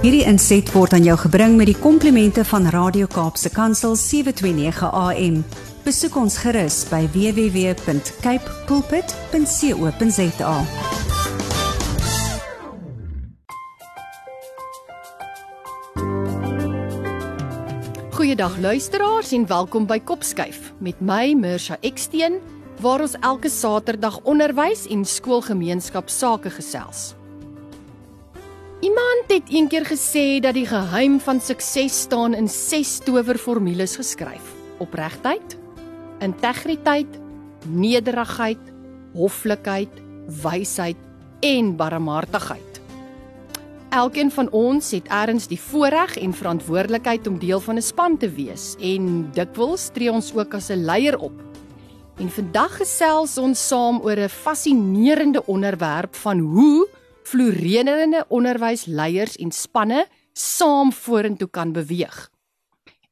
Hierdie inset word aan jou gebring met die komplimente van Radio Kaapse Kansel 729 AM. Besoek ons gerus by www.cape pulpit.co.za. Goeiedag luisteraars en welkom by Kopskyf met my Mirsha Eksteen waar ons elke Saterdag onderwys en skoolgemeenskap sake gesels. Iemand het eendag gesê dat die geheim van sukses staan in ses towerformules geskryf: opregtheid, integriteit, nederigheid, hoflikheid, wysheid en barmhartigheid. Elkeen van ons het eers die voorreg en verantwoordelikheid om deel van 'n span te wees en dikwels tree ons ook as 'n leier op. En vandag gesels ons saam oor 'n fascinerende onderwerp van hoe floreerende onderwysleiers en spanne saam vorentoe kan beweeg.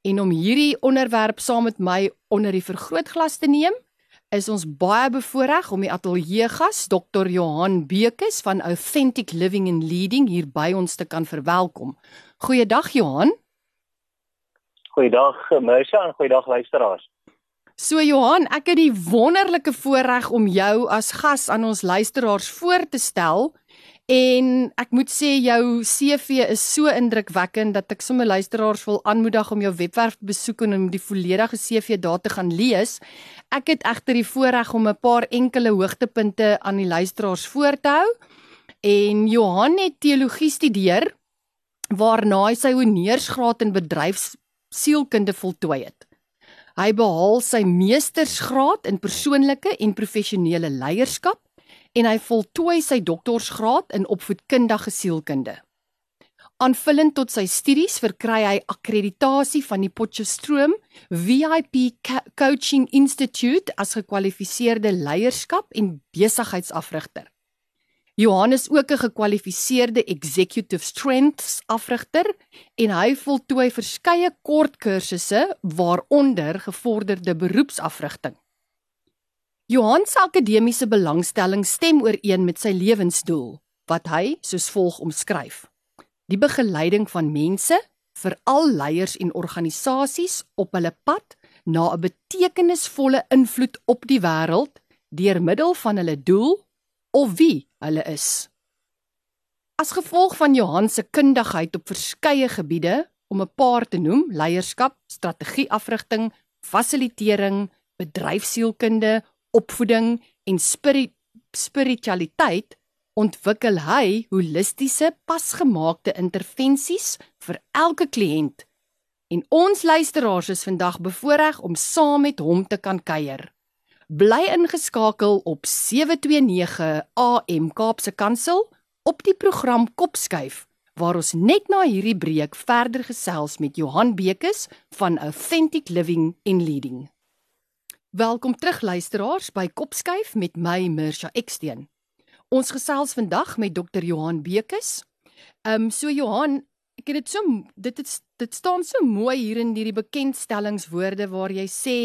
En om hierdie onderwerp saam met my onder die vergrootglas te neem, is ons baie bevoorreg om die ateljee gas Dr. Johan Bekes van Authentic Living and Leading hier by ons te kan verwelkom. Goeiedag Johan. Goeiedag Mersha en goeiedag luisteraars. So Johan, ek het die wonderlike voorreg om jou as gas aan ons luisteraars voor te stel En ek moet sê jou CV is so indrukwekkend dat ek sommer luisteraars wil aanmoedig om jou webwerf te besoek en om die volledige CV daar te gaan lees. Ek het egter die voorreg om 'n paar enkele hoogtepunte aan die luisteraars voor te hou. En Johan het teologie studeer waarna hy sy honeursgraad in bedryfsielkunde voltooi het. Hy behaal sy meestersgraad in persoonlike en professionele leierskap en hy voltooi sy doktorsgraad in opvoedkundige sielkunde. Aanvullend tot sy studies verkry hy akkreditasie van die Potchefstroom VIP Coaching Institute as gekwalifiseerde leierskap en besigheidsafrigter. Johannes ook 'n gekwalifiseerde executive strengths afrigter en hy voltooi verskeie kort kursusse waaronder gevorderde beroepsafrigting. Johan se akademiese belangstelling stem ooreen met sy lewensdoel wat hy soos volg omskryf: Die begeleiding van mense, veral leiers en organisasies op hulle pad na 'n betekenisvolle invloed op die wêreld deur middel van hulle doel of wie hulle is. As gevolg van Johan se kundigheid op verskeie gebiede, om 'n paar te noem, leierskap, strategieafrigting, fasilitering, bedryfsielkunde, opvoeding en spirit, spiritualiteit ontwikkel hy holistiese pasgemaakte intervensies vir elke kliënt. En ons luisteraars is vandag bevoorreg om saam met hom te kan kuier. Bly ingeskakel op 729 AM Kaapse Kansel op die program Kopskuif waar ons net na hierdie breek verder gesels met Johan Bekes van Authentic Living and Leading. Welkom terug luisteraars by Kopskuif met my Mirsha Eksteen. Ons gesels vandag met Dr Johan Bekes. Ehm um, so Johan, ek het dit so dit het, dit staan so mooi hier in hierdie bekendstellingswoorde waar jy sê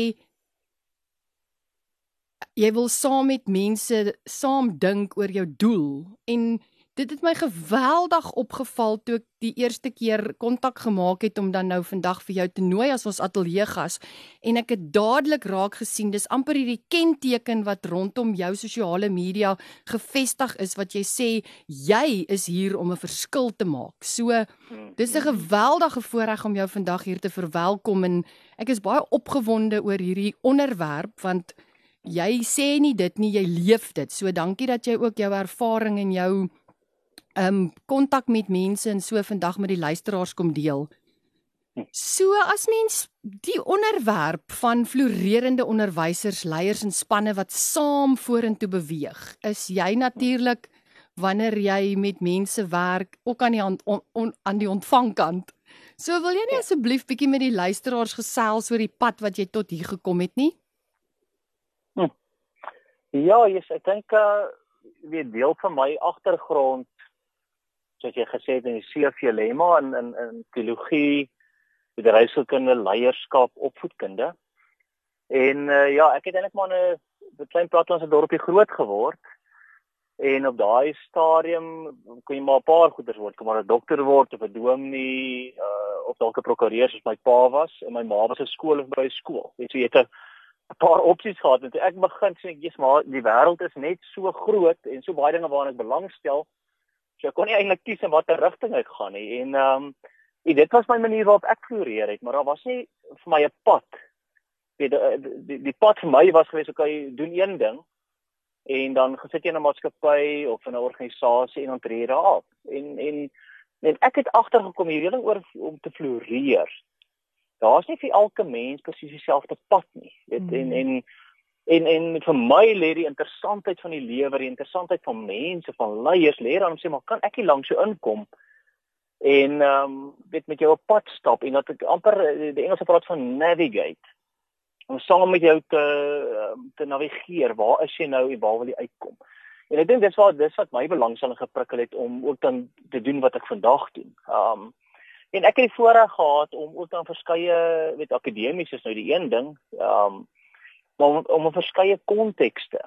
jy wil saam met mense saam dink oor jou doel en Dit het my geweldig opgeval toe ek die eerste keer kontak gemaak het om dan nou vandag vir jou te nooi as ons ateljee gas en ek het dadelik raak gesien dis amper hierdie kenteken wat rondom jou sosiale media gevestig is wat jy sê jy is hier om 'n verskil te maak. So dis 'n geweldige voorreg om jou vandag hier te verwelkom en ek is baie opgewonde oor hierdie onderwerp want jy sê nie dit nie jy leef dit. So dankie dat jy ook jou ervaring en jou um kontak met mense en so vandag met die luisteraars kom deel. So as mens die onderwerp van floreerende onderwysers, leiers en spanne wat saam vorentoe beweeg, is jy natuurlik wanneer jy met mense werk ook aan die hand, on, on, aan die ontvangkant. So wil jy nie ja. asseblief bietjie met die luisteraars gesels oor die pad wat jy tot hier gekom het nie? Hm. Ja, yes, ek dink uh weet deel van my agtergrond soos jy gesê het in die CV lemma in in in teologie, bedryfskunde, leierskap, opvoedkunde. En uh, ja, ek het eintlik maar 'n 'n klein platlandse dorpie groot geword. En op daai stadium kon jy maar 'n paar goeders word, kom maar 'n dokter word of 'n dominee uh of dalk 'n prokureur soos my pa was en my ma was 'n skool of by 'n skool. Weet jy, jy het 'n paar opsies gehad en toe ek begin sê ek jy's maar die wêreld is net so groot en so baie dinge waaraan ek belangstel. So ek kon nie eintlik kies in watter rigting ek gaan nie. En ehm um, dit was my manier waarop ek floreer het, maar daar was nie vir my 'n pad. Weet die, die die pad vir my was gewees kan doen een ding en dan gesit jy in 'n maatskappy of in 'n organisasie en dan tree jy daar af. En en en ek het agtergekom hierdie ding oor om te floreer. Daar's nie vir elke mens presies dieselfde pad nie. Weet mm. en en en en vir my lê die interessantheid van die lewe, die interessantheid van mense, van leiers lê dan om sê maar kan ek hier langs so inkom en ehm um, weet met jou op pad stap en dat ek amper die Engelse praat van navigate om saam met jou te ehm, te navigeer. Waar is jy nou en waar wil jy uitkom? En ek dink dis wat dis wat my belangstelling geprikkel het om ook dan te doen wat ek vandag doen. Um en ek het die voorreg gehad om ook dan verskeie weet akademies is nou die een ding. Um maar om, om 'n verskeie kontekste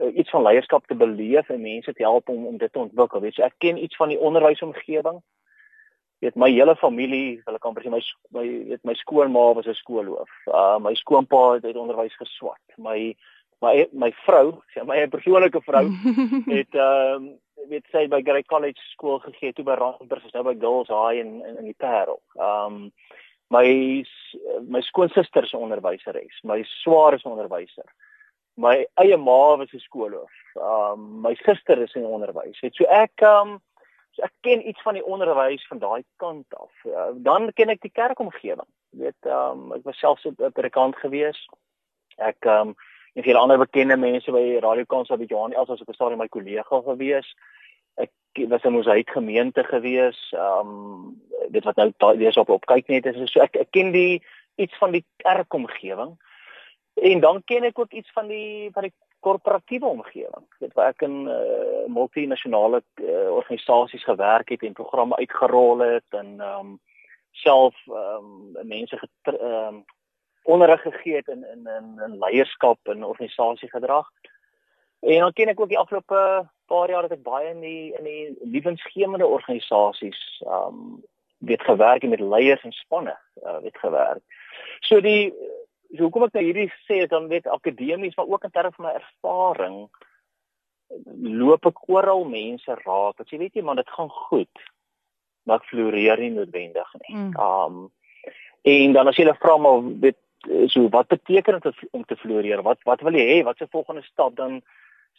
uh, iets van leierskap te beleef en mense te help om om dit te ontwikkel. Weet jy, ek ken iets van die onderwysomgewing weet my hele familie, ek amper sê my my weet my skoonma was 'n skoolhoof. Uh my skoonpa het, het onderwys geswat. My my my vrou, sê my persoonlike vrou het ehm uh, weet sy by Grey College skool gegee toe by Randburg, sy nou by Girls High in in, in die Parel. Ehm um, my my skoonsister se onderwyseres, my swaar is onderwyser. My eie ma was 'n skoolhoof. Um, my suster is in onderwys. Het so ek um, So ek ken iets van die onderwys van daai kant af. Uh, dan ken ek die kerkomgewing. Jy weet, um, ek was self so 'n predikant gewees. Ek um en veel ander bekende mense by Radio Kansel by Johan Els was op 'n stadium my kollega gewees. Ek was in ons uit gemeente gewees. Um dit wat nou daar op op kyk net is so ek, ek ken die iets van die kerkomgewing. En dan ken ek ook iets van die van die korporatiewe omgewing. Dit waar ek in uh, multinasjonale uh, organisasies gewerk het en programme uitgerol het en ehm um, self ehm um, mense ehm um, onderrig gegee het in in in, in leierskap en organisasiegedrag. En dan ken ek ook die afgelope paar jaar dat ek baie in die in die lewensgewende organisasies ehm um, weet gewerk met leiers en spanne uh, weet gewerk. So die so hoekom ek nou hierdie sê dan weet akademies maar ook in terme van my ervaring loop ek oral mense raak. Wat jy weet jy man dit gaan goed. Maar ek floreer nie noodwendig nie. Mm. Um en dan as jy hulle vra maar weet so wat beteken dit om te floreer? Wat wat wil jy hê? Wat se volgende stap dan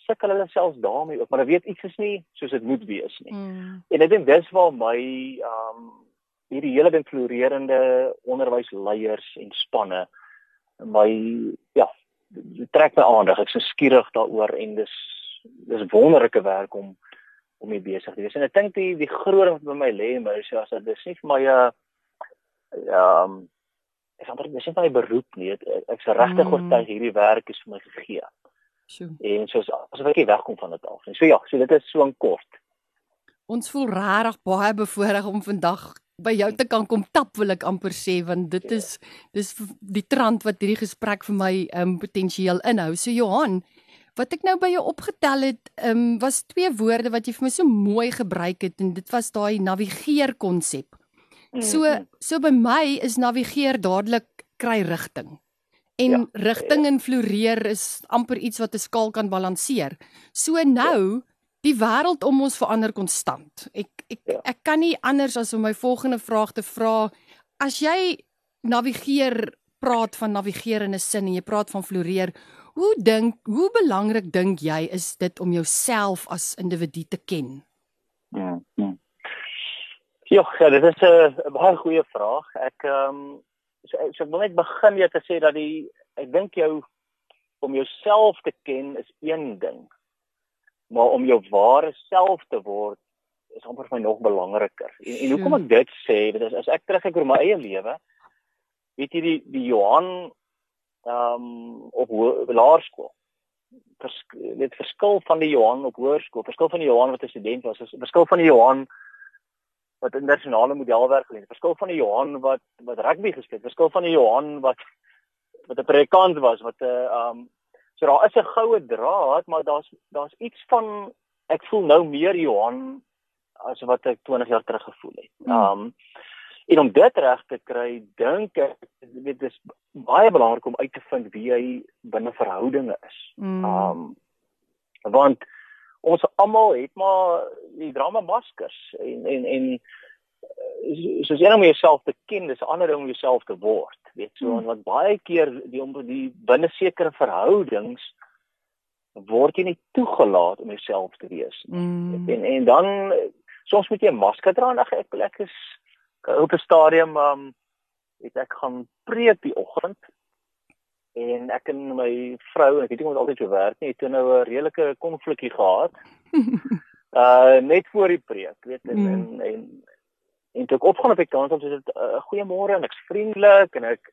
sukkel hulle selfs daarmee ook, maar hulle weet iets is nie soos dit moet wees nie. Mm. En ek dink dis waar my um hierdie hele ding florerende onderwysleiers en spanne my ja, trek my aandag. Ek's so skieurig daaroor en dis dis wonderlike werk om om mee besig te wees. En ek dink die die groot wat by my lê, maar is as dit is nie vir my 'n uh, ehm ek amper dis nie my beroep nie. Ek's regtig mm. oortuig hierdie werk is vir my gegee. Sjoe. En soos asof ek wegkom van dit af. En so ja, so dit is so 'n kort. Ons voel regtig baie bevoorreg om vandag by jou te kan kom tap wil ek amper sê want dit is dis die trant wat hierdie gesprek vir my um potensieel inhou. So Johan, wat ek nou by jou opgetel het, um was twee woorde wat jy vir my so mooi gebruik het en dit was daai navigeer konsep. So mm-hmm. so by my is navigeer dadelik kry rigting. En ja, rigting en floreer is amper iets wat 'n skaal kan balanseer. So nou, die wêreld om ons verander konstant. Ek ek ja. ek kan nie anders as om my volgende vraag te vra as jy navigeer praat van navigeer in 'n sin en jy praat van floreer hoe dink hoe belangrik dink jy is dit om jouself as individu te ken ja ja ja, ja dit is 'n baie goeie vraag ek ehm um, so, so ek wil net begin jy te sê dat die ek dink jou om jouself te ken is een ding maar om jou ware self te word is amper vir my nog belangriker. En, en hoekom ek dit sê, dit is as ek terugkyk oor my eie lewe, weet jy die die Johan ehm um, op laerskool. Vers, dit verskil van die Johan op hoërskool, verskil van die Johan wat 'n student was, is verskil van die Johan wat internasionale modelwerk gedoen het. Verskil van die Johan wat wat rugby gespeel het. Verskil van die Johan wat wat 'n predikant was, wat 'n ehm um, So daar is 'n goue draad, maar daar's daar's iets van ek voel nou meer Johan as wat ek 20 jaar terug gevoel het. Hmm. Um en om dit reg te kry, dink ek weet dis baie belangrik om uit te vind wie jy binne verhoudinge is. Mm. Um want ons almal het maar die drama maskers en en en eh, soos jy nou om jouself te ken, dis 'n ander ding om jouself te word. Weet so, Hmm. mm. want baie keer die om die binne sekere verhoudings word jy nie toegelaat om jouself te wees nie. Mm. En en dan soms moet jy 'n masker dra en ag ek ek is op 'n stadium um het ek gaan preek die oggend en ek en my vrou en ek weet nie of dit altyd so werk nie, het toe nou 'n redelike konflikkie gehad. Uh net voor die preek, weet en Mm. en en en toe ek opgaan op die kant om dit 'n uh, goeiemôre en ek's vriendelik en ek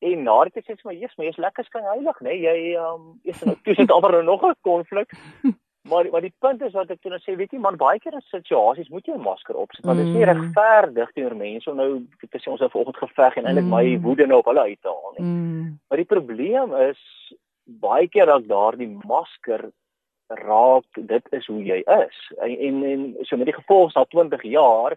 en na dit sê sy vir my, "Jesus, maar jy's lekker skyn heilig, nê? Nee? Jy um eers nou toe sit amper nou nog 'n konflik." Maar maar die punt is wat ek toe nou sê, weet jy man, baie keer in situasies moet jy 'n masker opsit, want dit is nie Mm. regverdig teenoor mense om nou te sê ons het vanoggend geveg en eintlik my Mm. woede nou op hulle uit te haal nie. Mm. Maar die probleem is baie keer dat daardie masker raak dit is hoe jy is. En en, en so met die gevolg na 20 jaar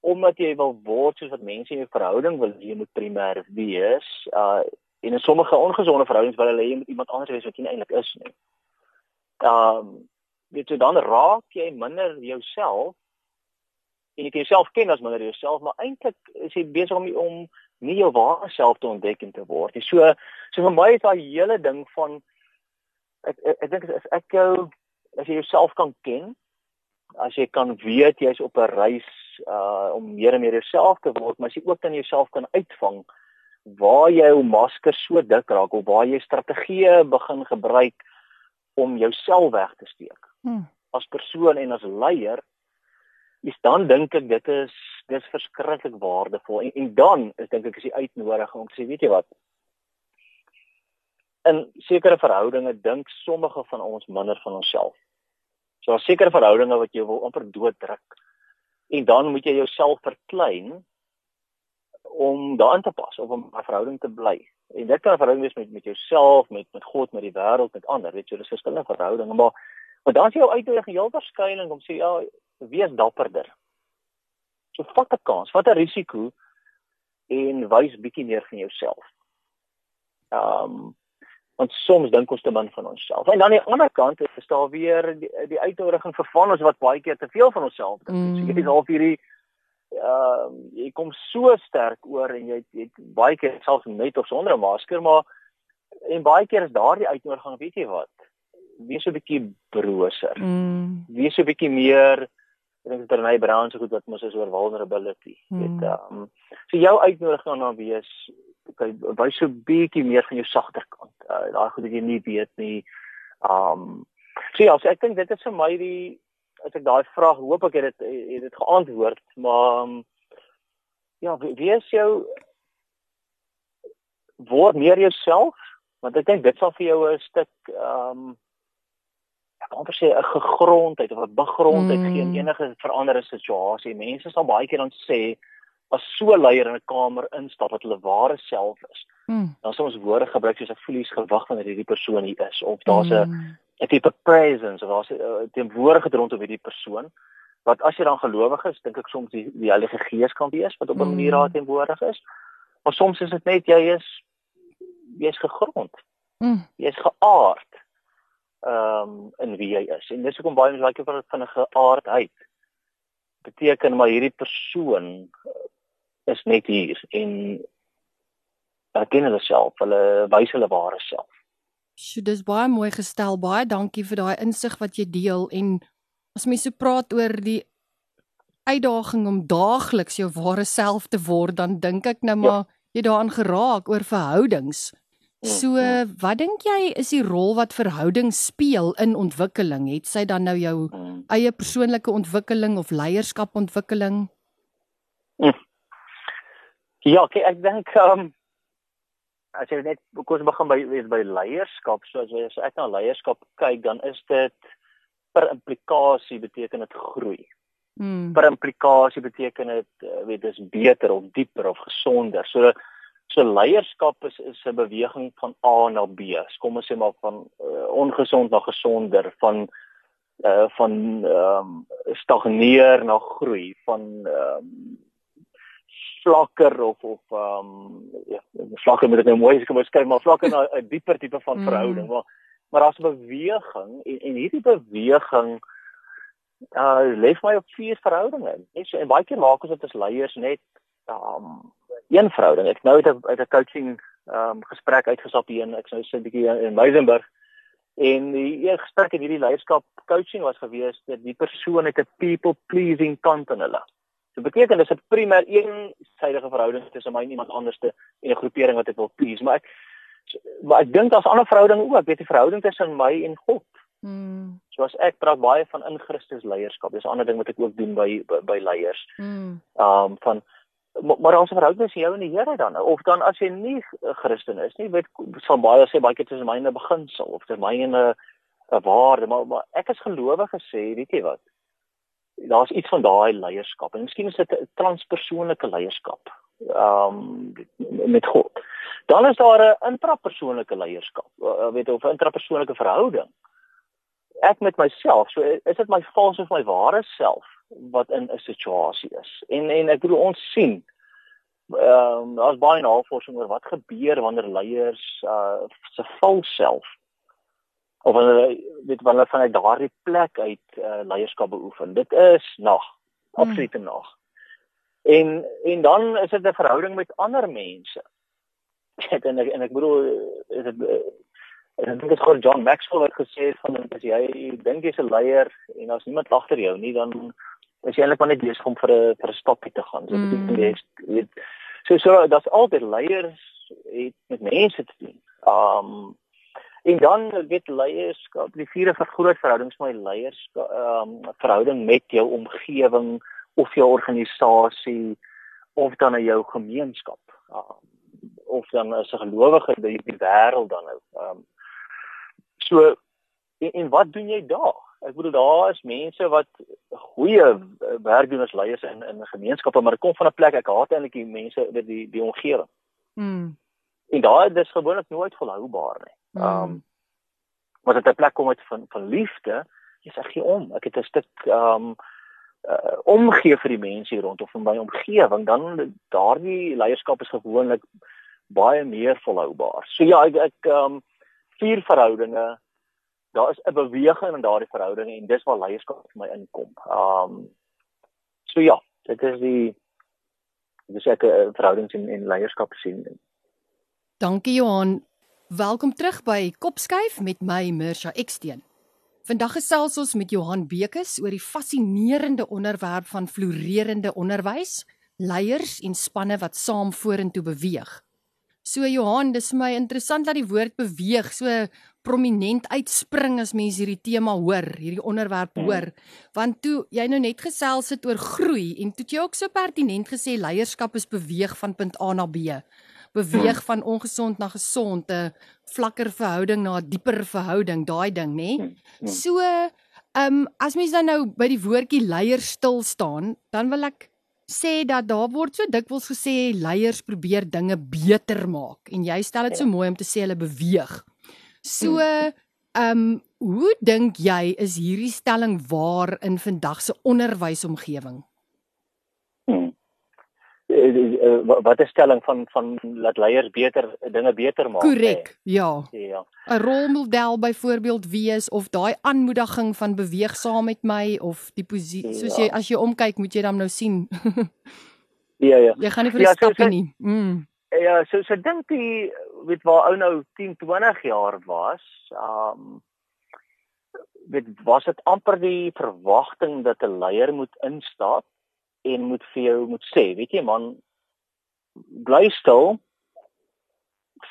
omdat jy wil word soos wat mense in jou verhouding wil jy moet primêr wees. Uh en in sommige ongesonde verhoudings wil hulle hê jy moet iemand anders wees wat jy eintlik is nie. Um weet jy dan raak jy minder jouself en jy kan jouself ken as minder jouself, maar eintlik is jy besig om om nie jou ware self te ontdek en te word nie. So so vir my is daai hele ding van ek ek, ek dink as ek jou as jy jouself kan ken, as jy kan weet jy's op 'n reis uh om meer en meer jouself te word, maar as jy ook dan jouself kan uitvang waar jou masker so dik raak of waar jy strategieë begin gebruik om jouself weg te steek Mm. as persoon en as leier is dan dink ek dit is dis verskriklik waardevol en, en dan is dink ek is die uitnodiging om te sê weet jy wat in sekere verhoudinge dink sommige van ons minder van onsself. So daar sekere verhoudinge wat jy wil amper dooddruk. En dan moet jy jouself verklein om daarin te pas of om 'n verhouding te bly. En dit kan 'n verhouding wees met met jouself, met met God, met die wêreld, met ander, weet jy, dis verskillende verhoudinge, maar maar dan is jou uitdaging heel waarskynlik om sê ja, wees dapperder. So vat 'n kans, vat 'n risiko en wys bietjie meer van jouself. Ehm um, want soms dink ons te min van onsself. En dan aan die ander kant is daar weer die, die uitdaging vir van ons wat baie keer te veel van onsself dink. Mm. So jy is half hierdie ehm um, jy kom so sterk oor en jy jy baie keer selfs met of sonder 'n masker, maar en baie keer is daardie uitnodiging, weet jy wat? Wees so 'n bietjie broser. Mm. Wees so 'n bietjie meer ek dink dit Brené Brown so goed wat mos is oor vulnerability. Mm. Weet ehm um, so jou uitnodiging gaan dan wees okay, wys so 'n bietjie meer van jou sagter kant. Uh, daai goed wat jy nie weet nie. Um so ja, so ek dink dit is vir my die as ek daai vraag hoop ek het dit het dit geantwoord, maar um, ja, wie- wees jou word meer jouself want ek dink dit sal vir jou 'n stuk um ek kan amper sê 'n gegrondheid of 'n begrondheid Mm. gee in enige veranderde situasie. Mense sal baie keer dan sê as so 'n leier in 'n kamer instap wat hulle ware self is, Mm. dan sal ons woorde gebruik soos 'n voelies gewag wanneer hierdie persoon hier is of daar's 'n Mm. 'n tipe presence of daar's 'n uh, teenwoordigheid rondom hierdie persoon wat as jy dan gelowig is, dink ek soms die, die Heilige Gees kan wees wat op 'n Mm. manier daar teenwoordig is. Maar soms is dit net jy is jy's gegrond, Mm. jy's geaard ehm um, in wie jy is. En dis hoekom baie mense like vir van 'n geaardheid beteken maar hierdie persoon uh, is net hier en erken hulle self, hulle wys hulle ware self. Sjoe, dis baie mooi gestel. Baie dankie vir daai insig wat jy deel en as mens so praat oor die uitdaging om daagliks jou ware self te word, dan dink ek nou maar jy daaraan geraak oor verhoudings. So, wat dink jy is die rol wat verhoudings speel in ontwikkeling? Het sy dan nou jou Mm. eie persoonlike ontwikkeling of leierskapontwikkeling? Ja, okay, ek dink ehm um, as jy net kos begin by wees by leierskap, so as jy as ek na leierskap kyk, dan is dit per implikasie beteken dit groei. Mm. Per implikasie beteken dit uh, weet dis beter of dieper of gesonder. So So leierskap is is 'n beweging van A na B. Kom ons sê maar van uh, ongesond na gesonder, van uh van ehm um, stagneer na groei, van ehm um, vlakker of of ehm um, ja, vlakke moet ek nou mooi skryf, maar vlakke na 'n dieper tipe van mm. verhouding. Mm. Maar maar 'n beweging en en hierdie beweging uh leef my op vier verhoudinge. Net so en baie keer maak ons dit as leiers net um een verhouding. Ek nou het 'n uit 'n coaching um gesprek uitgestap hier en ek sou sê 'n bietjie in Meisenberg en die eerste gesprek in hierdie leierskap coaching was gewees dat die persoon het 'n people pleasing kant in hulle. Dit beteken dis 'n primêr eensidedige verhouding tussen my en iemand anderste en 'n groepering wat ek wil please, maar ek maar ek dink daar's ander verhoudinge ook, weet jy, verhouding tussen my en God. Mm. So as ek praat baie van in Christus leierskap, dis 'n ander ding wat ek ook doen by by, by leiers. Mm. Um van maar ons verhouding is jou en die Here dan of dan as jy nie 'n Christen is nie, weet sal baie sê baie keer tussen my en 'n beginsel of tussen my en 'n 'n waarde, maar maar ek is gelowige sê, weet jy wat? Daar's iets van daai leierskap en miskien is dit 'n transpersoonlike leierskap. Um met God. Dan is daar 'n intrapersoonlike leierskap, uh, weet jy, of 'n intrapersoonlike verhouding. Ek met myself, so is dit my valse of my ware self wat in 'n situasie is. En en ek bedoel ons sien ehm um, daar's baie navorsing oor wat gebeur wanneer leiers uh se vals self of wanneer weet wanneer vanuit daardie plek uit uh, leierskap beoefen. Dit is nog absoluut hmm. nog. En en dan is dit 'n verhouding met ander mense. en ek en ek bedoel is dit En ek dink dit het John Maxwell wat gesê het van as jy dink jy's 'n leier en as niemand agter jou nie dan is jy eintlik maar net besig om vir 'n vir 'n stapie te gaan. So mm. beteken jy weet so so dat's altyd leiers het met mense te doen. Um en dan weet leierskap, die vierde groot verhoudings met leiers um verhouding met jou omgewing of jou organisasie of dan in jou gemeenskap. Um, of dan as 'n gelowige die, die wêreld dan nou. Um so en, en wat doen jy daar? Ek bedoel daar is mense wat goeie werk doen as leiers in in gemeenskappe, maar dit kom van 'n plek ek haat eintlik die mense die die, die omgewing. Mm. En daai dis gewoonlik nooit volhoubaar nie. Ehm mm. um, maar dit 'n plek kom uit van van liefde, jy sê gee om. Ek het 'n stuk ehm um, uh, omgee vir die mense hier rondom van my omgewing, dan daardie leierskap is gewoonlik baie meer volhoubaar. So ja, ek ek ehm um, vier verhoudinge daar is 'n beweging in daardie verhoudinge en dis waar leierskap vir my inkom. Um so ja, dit is die dis ek 'n eh, verhoudings en, en leierskap sien. Dankie Johan. Welkom terug by Kopskuif met my Mirsha Eksteen. Vandag gesels ons met Johan Bekes oor die fascinerende onderwerp van floreerende onderwys, leiers en spanne wat saam vorentoe beweeg. So Johan, dis vir my interessant dat die woord beweeg so prominent uitspring as mense hierdie tema hoor, hierdie onderwerp hmm. hoor. Want toe jy nou net gesels het oor groei en toe jy ook so pertinent gesê leierskap is beweeg van punt A na B. Beweeg hmm. van ongesond na gesond, 'n vlakker verhouding na 'n dieper verhouding, daai ding, nê? Hmm. So, ehm um, as mens dan nou by die woordjie leier stil staan, dan wil ek sê dat daar word so dikwels gesê leiers probeer dinge beter maak en jy stel dit so ja. mooi om te sê hulle beweeg. So ehm um, hoe dink jy is hierdie stelling waar in vandag se onderwysomgewing? Eh, eh, wat 'n stelling van van laat leiers beter dinge beter maak. Korrek. Ja. Ja. 'n Rolmodel byvoorbeeld wees of daai aanmoediging van beweeg saam met my of die posisie soos ja. jy as jy omkyk moet jy dan nou sien. ja ja. Jy gaan nie vir 'n ja, stapie so, nie. Mm. Ja, so so dink jy weet waar ou nou 10, 20 jaar was, um weet was dit amper die verwagting dat 'n leier moet instaat en moet vir jou moet sê, weet jy man, bly stil.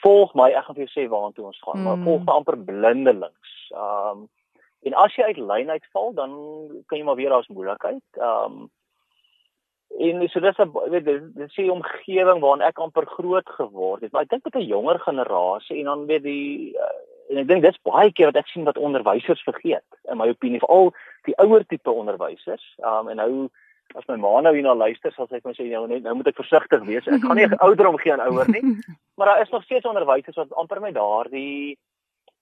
Volg my, ek gaan vir jou sê waartoe ons gaan, mm. maar volg my amper blindelings. Um en as jy uit lyn uitval, dan kan jy maar weer daar's moeilikheid. Um en so dis 'n weet dis die omgewing waarin ek amper groot geword het. Maar ek dink met 'n jonger generasie en dan weet die uh, en ek dink dis baie keer wat ek sien wat onderwysers vergeet in my opinie, veral die ouer tipe onderwysers. Um en nou as my ma nou hierna luister, sal sy vir my sê nou net nou moet ek versigtig wees. Ek gaan nie ouder om gee aan ouer nie. Maar daar is nog steeds onderwysers wat amper my daardie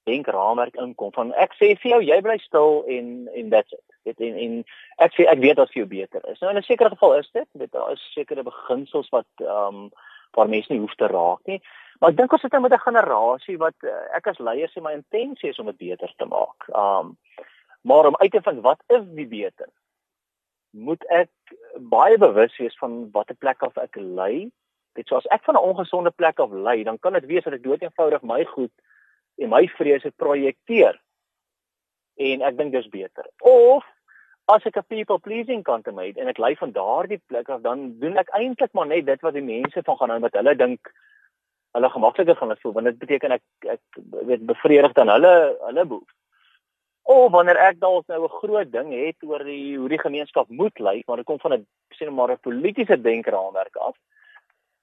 denk raamwerk inkom van ek sê vir jou jy bly stil en en that's it. Dit en en ek sê ek weet wat vir jou beter is. Nou in 'n sekere geval is dit, dit daar is sekere beginsels wat ehm um, waar mense nie hoef te raak nie. Maar ek dink ons sit nou met 'n generasie wat uh, ek as leier sê my intensie is om dit beter te maak. Ehm um, maar om uit te vind wat is die beter? Moet ek baie bewus wees van watter plek af ek lê? Dit so as ek van 'n ongesonde plek af lê, dan kan dit wees dat ek dood eenvoudig my goed en my vrese projekteer. En ek dink dis beter. Of as ek 'n people pleasing kant my het en ek lei van daardie plek af dan doen ek eintlik maar net dit wat die mense van gaan hou wat hulle dink hulle gemakliker gaan voel want dit beteken ek ek weet bevredig dan hulle hulle behoeftes. Of wanneer ek dalk nou 'n groot ding het oor die hoe die gemeenskap moet lyk, maar dit kom van 'n sien maar 'n politieke denkraamwerk af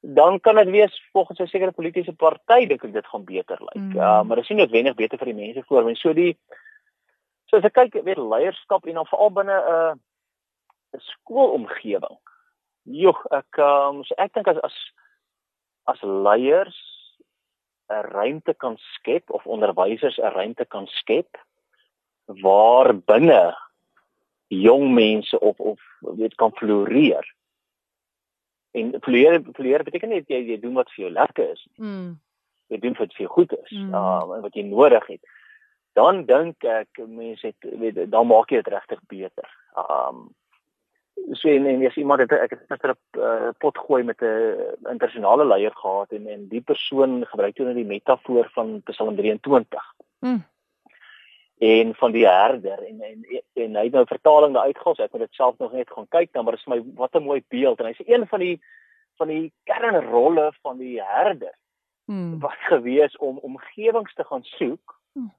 dan kan dit wees volgens 'n sekere politieke party dink ek dit gaan beter lyk. Mm. Uh, maar dit is nie noodwendig beter vir die mense voor mense. So die so as ek kyk weet leierskap en dan veral binne 'n uh, 'n skoolomgewing. Joh, ek um, so ek dink as as as leiers 'n ruimte kan skep of onderwysers 'n ruimte kan skep waar binne jong mense of of weet kan floreer En vleer vleer beteken nie jy jy doen wat vir jou lekker is. Mm. Jy doen wat vir jou goed is, mm. uh, wat jy nodig het. Dan dink ek mense het weet dan maak jy dit regtig beter. Um so en, en as iemand het ek het net 'n uh, pot gooi met 'n internasionale leier gehad en en die persoon gebruik toe net die metafoor van Psalm 23. Mm en van die herder en en en hy het nou vertaling daar uitgehaal. Ek moet dit self nog net gaan kyk dan, maar dit is my wat 'n mooi beeld en hy sê een van die van die kernrolle van die herder hmm. was gewees om omgewings te gaan soek hmm.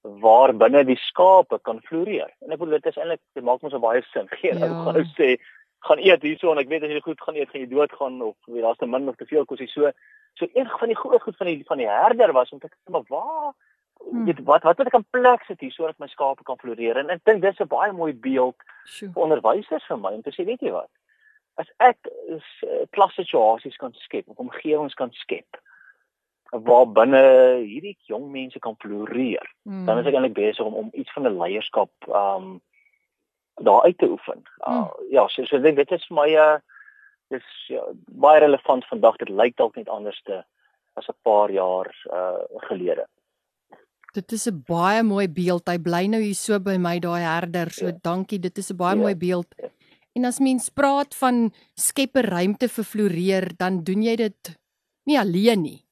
waar binne die skape kan floreer. En ek bedoel dit is eintlik dit maak mos baie sin. Geen ja. ou gaan sê gaan eet hierso en ek weet as jy goed gaan eet gaan jy doodgaan of weet daar's te min of te veel kos jy so. So een van die groot goed van die van die herder was om te kyk maar waar Hmm. Dit wat wat wat ek kan plek sit hier sodat my skape kan floreer en ek dink dis 'n baie mooi beeld Sjoe. vir onderwysers vir my om te sê weet jy wat as ek is uh, klassituasies kan skep of omgewings kan skep waar binne hierdie jong mense kan floreer hmm. dan is ek eintlik besig om om iets van 'n leierskap um daar uit te oefen. Uh, hmm. Ja, so so dit is vir my 'n uh, dis ja, baie relevant vandag dit lyk dalk net anders te as 'n paar jaar uh gelede. Dit is 'n baie mooi beeld. Hy bly nou hier so by my daai herder. So ja. dankie. Dit is 'n baie ja. mooi beeld. En as mens praat van skep 'n ruimte vir floreer, dan doen jy dit nie alleen nie.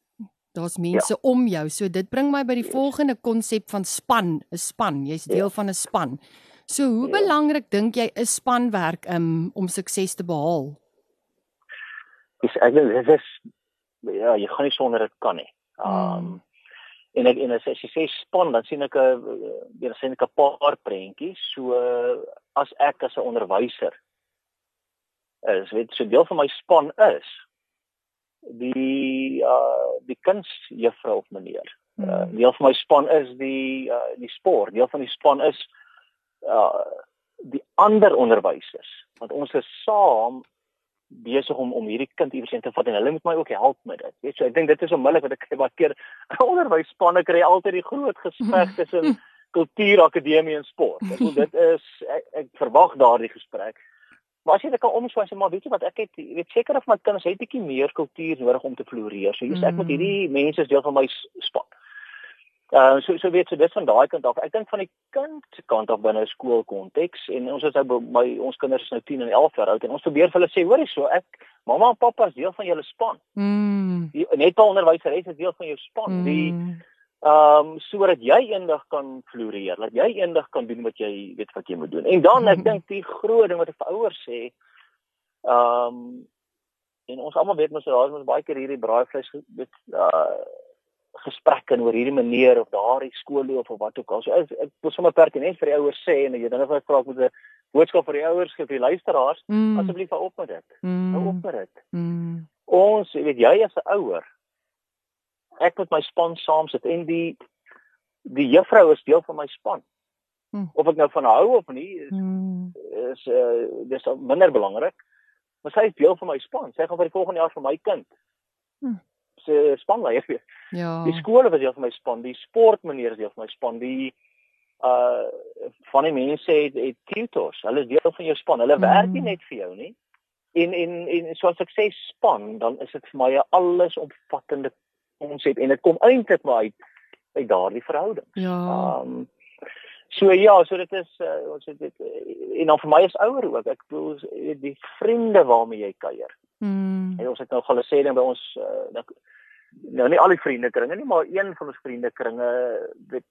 Daar's mense ja. om jou. So dit bring my by die volgende konsep van span, 'n span. Jy's deel ja. van 'n span. So hoe ja. belangrik dink jy is spanwerk um, om sukses te behaal? Dis ek dit is ja, jy gaan nie sonder dit kan nie. Um hmm en ek en as jy sê span dan sien ek 'n dan sien ek 'n paar prentjies. So as ek as 'n onderwyser is weet so deel van my span is die uh die kunsjuffrou of meneer. Uh, deel van my span is die uh, die sport. Deel van die span is uh die ander onderwysers. Want ons is saam besig om om hierdie kind iewers in te vat en hulle moet my ook help met dit. Weet jy, so, ek dink dit is onmiddellik wat ek kry baie keer onderwysspanne kry altyd die groot gespeg tussen kultuurakademie en sport. Ek bedoel dit is ek, ek verwag daardie gesprek. Maar as jy dit kan omswaai sê maar weet jy wat ek het weet seker of my kinders het 'n bietjie meer kultuur nodig om te floreer. So hier's ek met hierdie mense is deel van my span. Uh so so weet jy dis van daai kant af. Ek dink van die kind se kant af binne 'n skoolkonteks en ons is nou by ons kinders is nou 10 en 11 jaar oud en ons probeer vir hulle sê hoorie so ek mamma en pappa is deel van julle span. Mm. Die, net al onderwyseres is deel van jou span. Mm. Die ehm um, sodat jy eendag kan floreer, dat jy eendag kan doen wat jy weet wat jy moet doen. En dan ek dink die groot ding wat ek vir ouers sê ehm um, en ons almal weet mos daar is mos baie keer hierdie braaivleis dit uh gesprekke oor hierdie meneer of daardie skoolloof of wat ook al. So ek, ek wil sommer pertinent vir die ouers sê en jy dan of ek vra ek moet 'n boodskap vir die ouers gee vir die luisteraars, mm. asseblief hou op met dit. Mm. Hou op met dit. Mm. Ons, weet jy as 'n ouer, ek met my span saam sit en die die juffrou is deel van my span. Hmm. Of ek nou van hou of nie is hmm. is uh, dis minder belangrik. Maar sy is deel van my span. Sy gaan vir die volgende jaar vir my kind. Hmm. Sy spanleier weer. Ja. Die skole was deel van my span, die sportmeneer is deel van my span, die uh van die mense het, het tutors. Hulle is deel van jou span. Hulle hmm. werk nie net vir jou nie. En en en soos ek sê span, dan is dit vir my 'n allesomvattende konsep en dit kom eintlik maar uit uit daardie verhouding. Ja. Um so ja, so dit is uh, ons het dit uh, en dan vir my is ouer ook. Ek bedoel die vriende waarmee jy kuier. Mm. En ons het nou gele sê ding by ons uh, dat nou nie al die vriende kringe nie, maar een van ons vriende kringe dit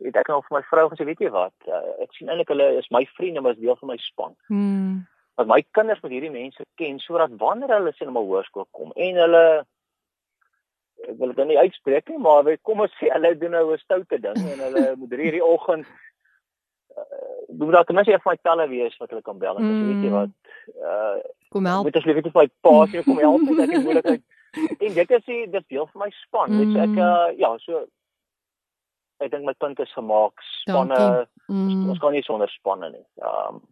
het ek nou vir my vrou gesê, weet jy wat, uh, ek sien eintlik hulle is my vriende, maar is deel van my span. Mm. Want my kinders moet hierdie mense ken sodat wanneer hulle sien om 'n hoërskool kom en hulle ek wil dit nie uitspreek nie, maar weet kom ons sê hulle doen nou 'n stoute ding en hulle moet hierdie oggend uh, moet daar ten minste van my talle wees wat hulle kan bel en mm. weet jy wat uh, kom help. Moet asseblief net my pa sê kom help net ek moeilikheid. en dit is dit deel van my span. Mm. Weet ek uh, ja, so ek dink my punt is gemaak. Spanne mm. ons kan nie sonder spanne nie. Ehm um,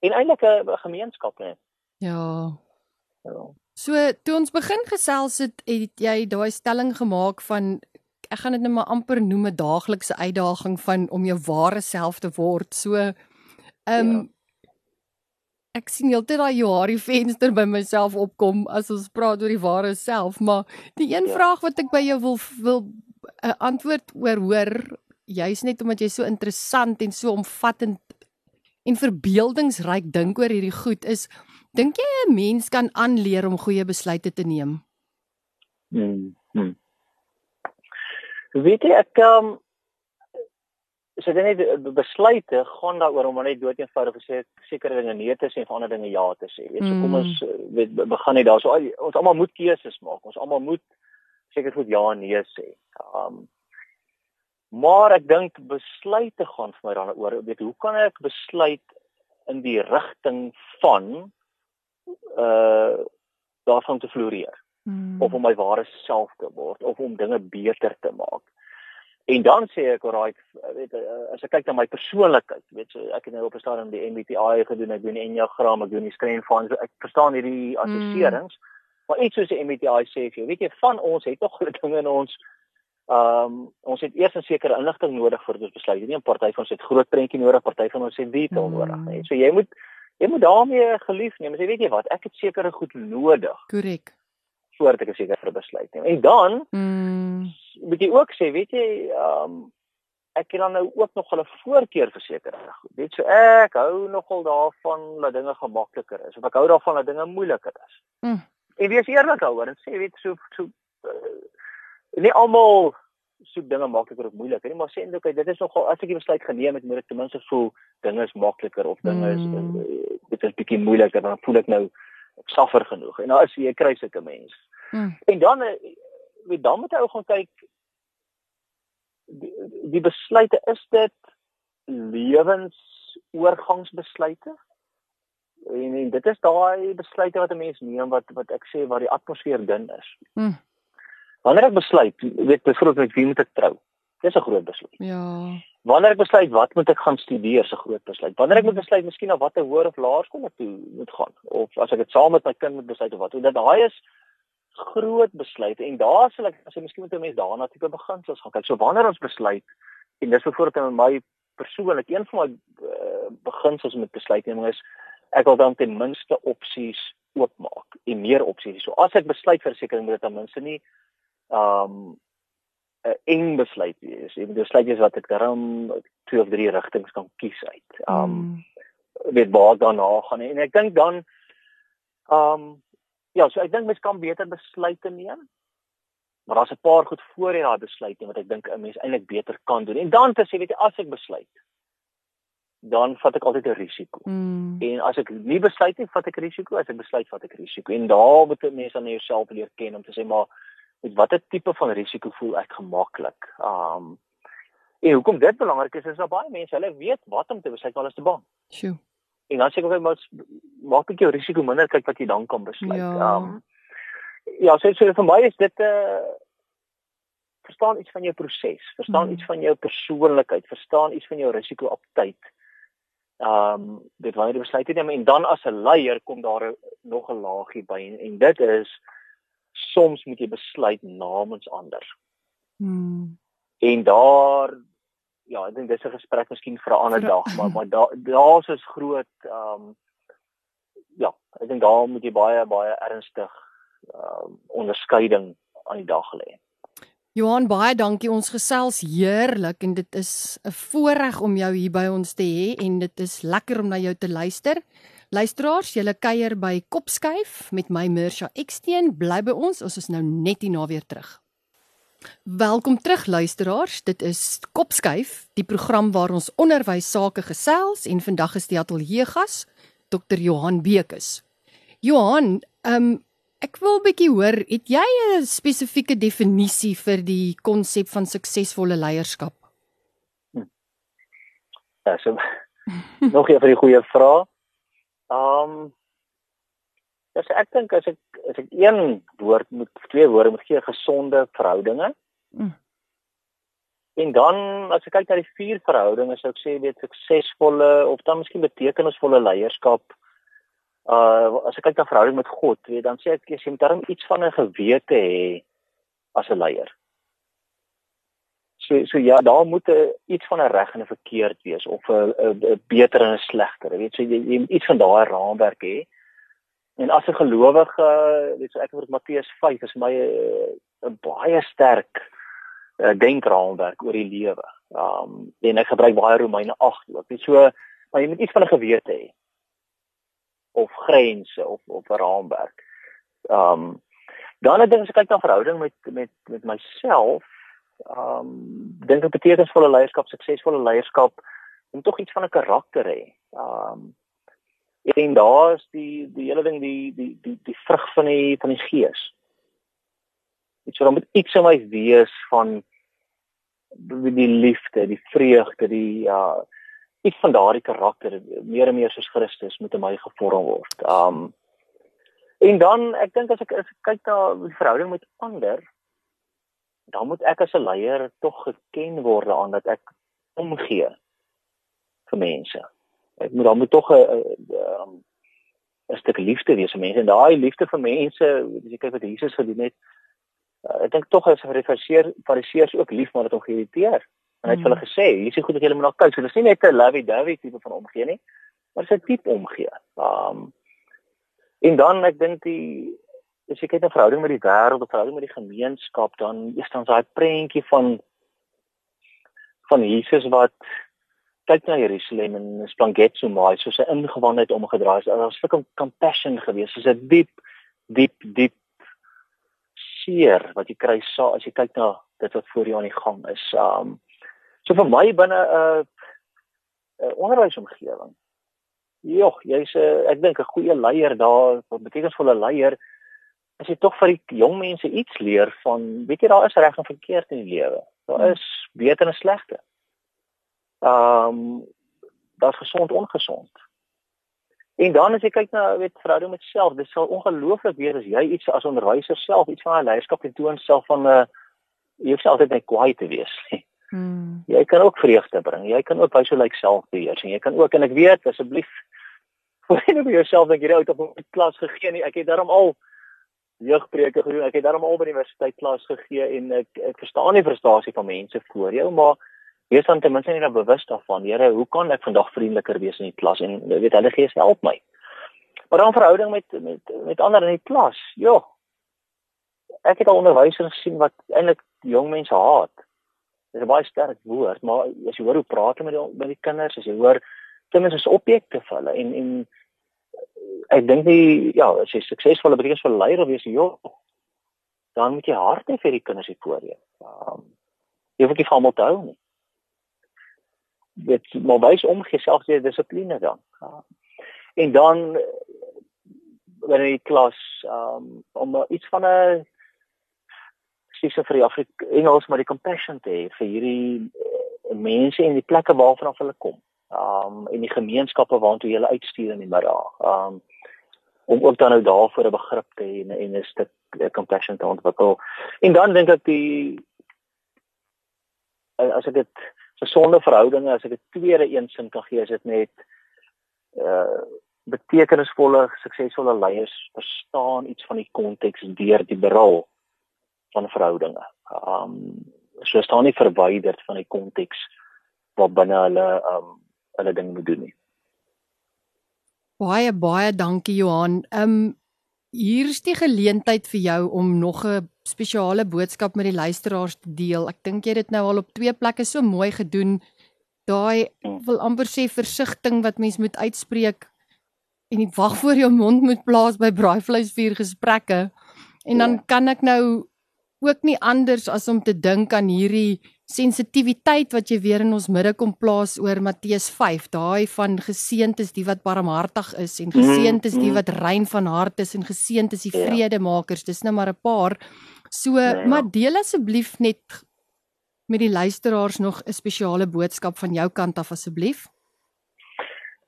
en eintlik 'n gemeenskap net. Ja. Ja. So toe ons begin gesels het, het jy daai stelling gemaak van ek gaan dit net maar amper noem 'n daaglikse uitdaging van om jou ware self te word. So ehm um, ja. Ek sien heeltyd daai Johari venster by myself opkom as ons praat oor die ware self, maar die een ja. vraag wat ek by jou wil wil 'n uh, antwoord oor hoor, juis net omdat jy so interessant en so omvattend en verbeeldingsryk dink oor hierdie goed is dink jy 'n mens kan aanleer om goeie besluite te neem? Hmm. hmm. Weet jy ek um so dan net besluite gaan daaroor om net dood eenvoudig te sê sekere dinge nee te sê en ander dinge ja te sê. Weet mm. kom hmm. ons weet begin net daar so ons almal moet keuses maak. Ons almal moet seker goed ja en nee sê. Um Maar ek dink besluite gaan vir my daaroor, weet hoe kan ek besluit in die rigting van uh daarvan te floreer hmm. of om my ware self te word of om dinge beter te maak. En dan sê ek alraai weet uh, as ek kyk na my persoonlikheid, weet so ek het nou op 'n stadium die MBTI gedoen, ek doen die Enneagram, ek doen die van so ek verstaan hierdie assesserings. Hmm. Maar iets soos die MBTI sê vir jou, weet jy van ons het tog dinge in ons Ehm um, ons het eers 'n sekere inligting nodig vir ons besluit. Nie 'n party van ons het groot prentjie nodig, party van ons het detail mm. nodig. Nee. So jy moet jy moet daarmee gelief neem. Jy weet jy wat, ek het sekere goed nodig. Korrek. Voordat ek 'n sekere besluit neem. En dan mm. moet jy ook sê, weet jy, ehm um, ek het dan nou ook nog 'n voorkeur vir sekere goed. Weet so ek hou nogal daarvan dat dinge gemakliker is. Of ek hou daarvan dat dinge moeiliker is. Mm. En wees eerlik daaroor en sê weet so so uh, nie almal soek dinge makliker of moeiliker nie, maar sê eintlik okay, dit is nogal as ek 'n besluit geneem het, moet ek ten minste voel dinge is makliker of dinge is mm. Dit is bietjie moeiliker dan voel ek nou ek suffer genoeg. En nou as jy kry sulke mense. Mm. En dan eh, weet dan moet jy ook gaan kyk die, die besluite is dit lewensoorgangsbesluite? En, en dit is daai besluite wat 'n mens neem wat wat ek sê waar die atmosfeer dun is. Mm. Wanneer ek besluit, weet byvoorbeeld met wie moet ek trou? Dis 'n groot besluit. Ja. Wanneer ek besluit wat moet ek gaan studeer, is 'n groot besluit. Wanneer ek moet besluit miskien na watter hoër of laerskool toe moet gaan of as ek dit saam met my kind moet besluit of wat. Dit daai is groot besluite en daar sal ek as jy miskien moet 'n mens daarna tipe beginsels gaan kyk. So wanneer ons besluit en dis byvoorbeeld in my persoonlik een van my uh, beginsels met besluitneming is ek wil dan ten minste opsies oopmaak en meer opsies. So as ek besluit vir seker moet dit ten minste nie um 'n eng besluit wees. Jy moet besluit jy wat ek daarom twee of drie rigtings kan kies uit. Um mm. weet waar daarna gaan en ek dink dan um ja, so ek dink mens kan beter besluite neem. Maar daar's 'n paar goed voor jy daai besluit wat ek dink 'n mens eintlik beter kan doen. En dan te sê weet jy as ek besluit dan vat ek altyd 'n risiko. Mm. En as ek nie besluit nie, vat ek risiko. As ek besluit, vat ek risiko. En daar moet 'n mens aan jouself leer ken om te sê maar met watter tipe van risiko voel ek gemaklik. Um en hoekom dit belangrik is is dat baie mense hulle weet wat om te besluit is te bang. Sjoe. En dan sê ek ook maar maak ek jou risiko minder kyk wat jy dan kan besluit. Ja. Um ja, so, so vir my is dit 'n uh, verstaan iets van jou proses, verstaan mm. iets van jou persoonlikheid, verstaan iets van jou risiko-aptyd. Ehm um, dit wanneer jy besluit neem en dan as 'n leier kom daar nog 'n laagie by en, en dit is soms moet jy besluit namens ander. Mm. En daar ja, ek dink dis 'n gesprek miskien vir 'n ander dag, maar maar daar daar's is groot ehm um, ja, ek dink daar moet jy baie baie ernstig ehm um, onderskeiding aan die dag lê. Johan, baie dankie. Ons gesels heerlik en dit is 'n voorreg om jou hier by ons te hê en dit is lekker om na jou te luister. Luisteraars, julle kuier by Kopskuif met my Mirsha Eksteen. Bly by ons. Ons is nou net hier na weer terug. Welkom terug luisteraars. Dit is Kopskuif, die program waar ons onderwys sake gesels en vandag is die ateljee gas Dr. Johan Bekus. Johan, ehm um, ek wil bietjie hoor, het jy 'n spesifieke definisie vir die konsep van suksesvolle leierskap? Hm. Ja, so nog 'n baie goeie vraag. Ehm um, Ja, so ek dink as ek as ek een woord moet twee woorde moet gee gesonde verhoudinge. Mm. En dan as ek kyk na die vier verhoudinge, sou ek sê weet suksesvolle of dan miskien betekenisvolle leierskap. Uh as ek kyk na verhouding met God, weet dan sê ek jy moet darm iets van 'n gewete hê as 'n leier. So so ja, daar moet 'n iets van 'n reg en 'n verkeerd wees of 'n beter en 'n slegter. Weet so jy, jy moet iets van daai raamwerk hê. En as 'n gelowige, weet so ek word Matteus 5 is my eh, 'n baie sterk uh, denkraamwerk oor die lewe. Um en ek gebruik baie Romeine 8 ook. Dit so maar jy moet iets van 'n gewete hê of grense of of 'n raamwerk. Um dan as ek kyk na verhouding met met met myself, um dink ek betekenisvolle leierskap, suksesvolle leierskap om tog iets van 'n karakter hê. Um en daar's die die hele ding die die die die vrug van die van die gees. Dit sou met iets in my wees van die liefde, die vreugde, die ja iets van daardie karakter meer en meer soos Christus moet in my gevorm word. Um en dan ek dink as ek as ek kyk na die verhouding met ander dan moet ek as 'n leier tog geken word aan dat ek omgee vir mense. Ek moet dan moet tog 'n 'n 'n stuk liefde wees vir mense en daai liefde vir mense as jy kyk wat Jesus gedoen het. Uh, ek dink tog as fariseer fariseërs ook lief maar dit hom geïrriteer. En hy het hulle gesê hier is goed dat julle moet na kyk. So dis nie net 'n lovey dovey tipe van omgee nie maar dis 'n tipe omgee. Um, en dan ek dink die as jy kyk na verhouding met die wêreld verhouding met die gemeenskap dan is dan daai prentjie van van Jesus wat kyk na Jerusalem en is blanket so mooi soos 'n ingewandheid omgedraai. Was 'n compassion geweest, soos 'n diep diep diep seer wat jy kry sa as jy kyk na dit wat voor jou aan die gang is. Um so vir my binne 'n uh, uh, onderwysomgewing. Jogg, jy's 'n ek dink 'n goeie leier daar, 'n betekenisvolle leier. As jy tog vir die jong mense iets leer van, weet jy daar is reg en verkeerd in die lewe. Daar hmm. is beter en slegte ehm um, daar's gesond ongesond. En dan as jy kyk na weet verhouding met self, dit sal ongelooflik wees as jy iets as onderwyser self iets van 'n leierskap toon self van 'n uh, jy hoef altyd net kwaai te wees nie. Hmm. Jy kan ook vreugde bring. Jy kan ook baie lyk selfbeheers en jy kan ook en ek weet asseblief voor jy vir jouself dink jy uit op 'n klas gegee nie. Ek het daarom al jeugpreke gedoen. Ek het daarom al by die universiteit klas gegee en ek ek verstaan die frustrasie van mense voor jou, maar wees dan ten minste net bewus daarvan. Here, hoe kan ek vandag vriendeliker wees in die klas en weet hulle gee help my. Maar dan verhouding met met met ander in die klas. Ja. Ek het al onderwysers gesien wat eintlik jong mense haat. Dit is 'n baie sterk woord, maar as jy hoor hoe praat hulle met die met die kinders, as jy hoor kinders is objekte vir hulle en en ek dink nie ja, as jy suksesvolle betekenisvolle leier wees, ja, dan moet jy hard hê vir die kinders hier voor jou. Um, jy vir almal te hou nie dit maar wys om geself die dissipline dan. Ja. En dan wanneer jy klas um, om iets van 'n sies vir die Afrika Engels maar die compassion te hê vir hierdie uh, mense en die plekke waarvan hulle kom. Um en die gemeenskappe waartoe jy hulle uitstuur in die middag. Um om ook dan nou daarvoor 'n begrip te hê en 'n stuk compassion te ontwikkel. En dan dink ek die as ek dit gesonde verhoudinge as ek dit tweede een sin kan gee is dit net uh betekenisvolle suksesvolle leiers verstaan iets van die konteks deur die beral van verhoudinge. Um so staan nie verwyderd van die konteks wat binne hulle um hulle ding moet doen nie. Baie baie dankie Johan. Um hier is die geleentheid vir jou om nog 'n spesiale boodskap met die luisteraars te deel. Ek dink jy het dit nou al op twee plekke so mooi gedoen. Daai hmm. wil amper sê versigtiging wat mens moet uitspreek en nie wag voor jou mond moet plaas by braaivleisvuur gesprekke. En dan ja. kan ek nou ook nie anders as om te dink aan hierdie sensitiwiteit wat jy weer in ons midde kom plaas oor Matteus 5, daai van geseënd is die wat barmhartig is en geseënd is die mm-hmm. wat rein van hart is en geseënd is die ja. vredemakers. Dis nou maar 'n paar. So, ja, ja. maar deel asseblief net met die luisteraars nog 'n spesiale boodskap van jou kant af asseblief.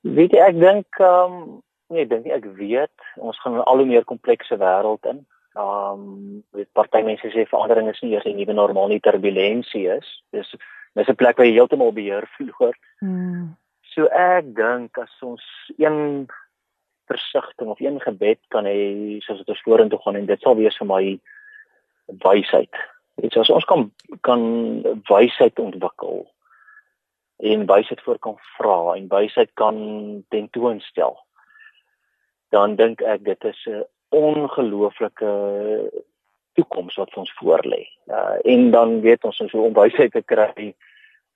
Weet jy, ek dink ehm um, nee, dink ek weet ons gaan 'n al hoe meer komplekse wêreld in. Ehm um, weet party mense sê verandering is nie eers 'n nuwe normaal nie, turbulensie is. Dis dis 'n plek waar jy heeltemal beheer verloor. Hmm. So ek dink as ons een versigtiging of een gebed kan hê soos dit ons vorentoe gaan en dit sal wees vir my wysheid. Dit is ons kan kan wysheid ontwikkel en wysheid voor kan vra en wysheid kan tentoonstel. Dan dink ek dit is 'n ongelooflike toekoms wat ons voorlê. Uh en dan weet ons ons hoe om wysheid te kry.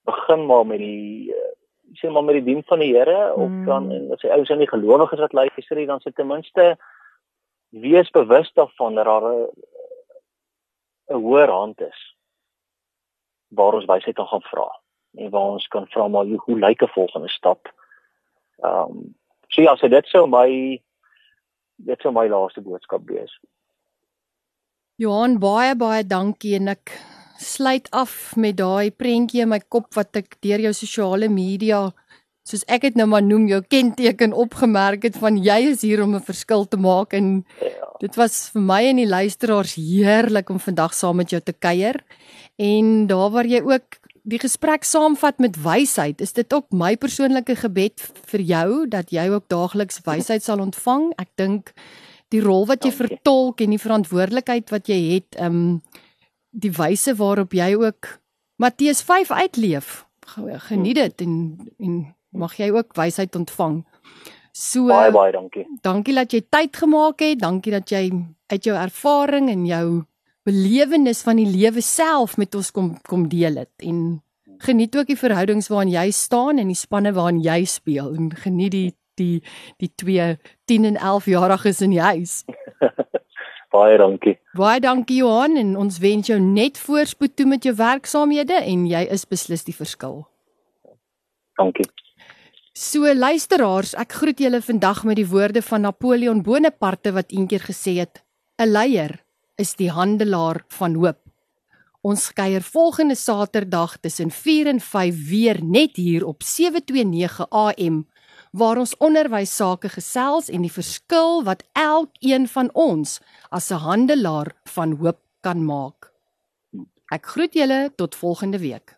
Begin maar met die uh, sê maar met die dien van die Here of mm. dan en as jy ouens in die gelowiges wat luister, dan sit ten minste wees bewus daarvan dat daar 'n 'n hoër hand is waar ons wysheid kan gaan vra en waar ons kan vra maar hoe lyk 'n volgende stap. Ehm um, so ja, so dit sou my dit sou my laaste boodskap wees. Johan baie baie dankie en ek sluit af met daai prentjie in my kop wat ek deur jou sosiale media soos ek dit nou maar noem jou kenteken opgemerk het van jy is hier om 'n verskil te maak en ja. dit was vir my en die luisteraars heerlik om vandag saam met jou te kuier en daar waar jy ook die gesprek saamvat met wysheid, is dit ook my persoonlike gebed vir jou dat jy ook daagliks wysheid sal ontvang. Ek dink die rol wat jy vertolk en die verantwoordelikheid wat jy het, ehm um, die wyse waarop jy ook Matteus 5 uitleef. Geniet dit en en mag jy ook wysheid ontvang. So baie baie dankie. Dankie dat jy tyd gemaak het. Dankie dat jy uit jou ervaring en jou belewenis van die lewe self met ons kom kom deel het en geniet ook die verhoudings waarin jy staan en die spanne waarin jy speel en geniet die die die twee 10 en 11 jariges in die huis. Baie dankie. Baie dankie Johan en ons wens jou net voorspoed toe met jou werksaamhede en jy is beslis die verskil. Dankie. So luisteraars, ek groet julle vandag met die woorde van Napoleon Bonaparte wat eendag gesê het: 'n Leier is die handelaar van hoop. Ons kuier volgende Saterdag tussen 4 en 5 weer net hier op 729 AM waar ons onderwys sake gesels en die verskil wat elkeen van ons as 'n handelaar van hoop kan maak. Ek groet julle tot volgende week.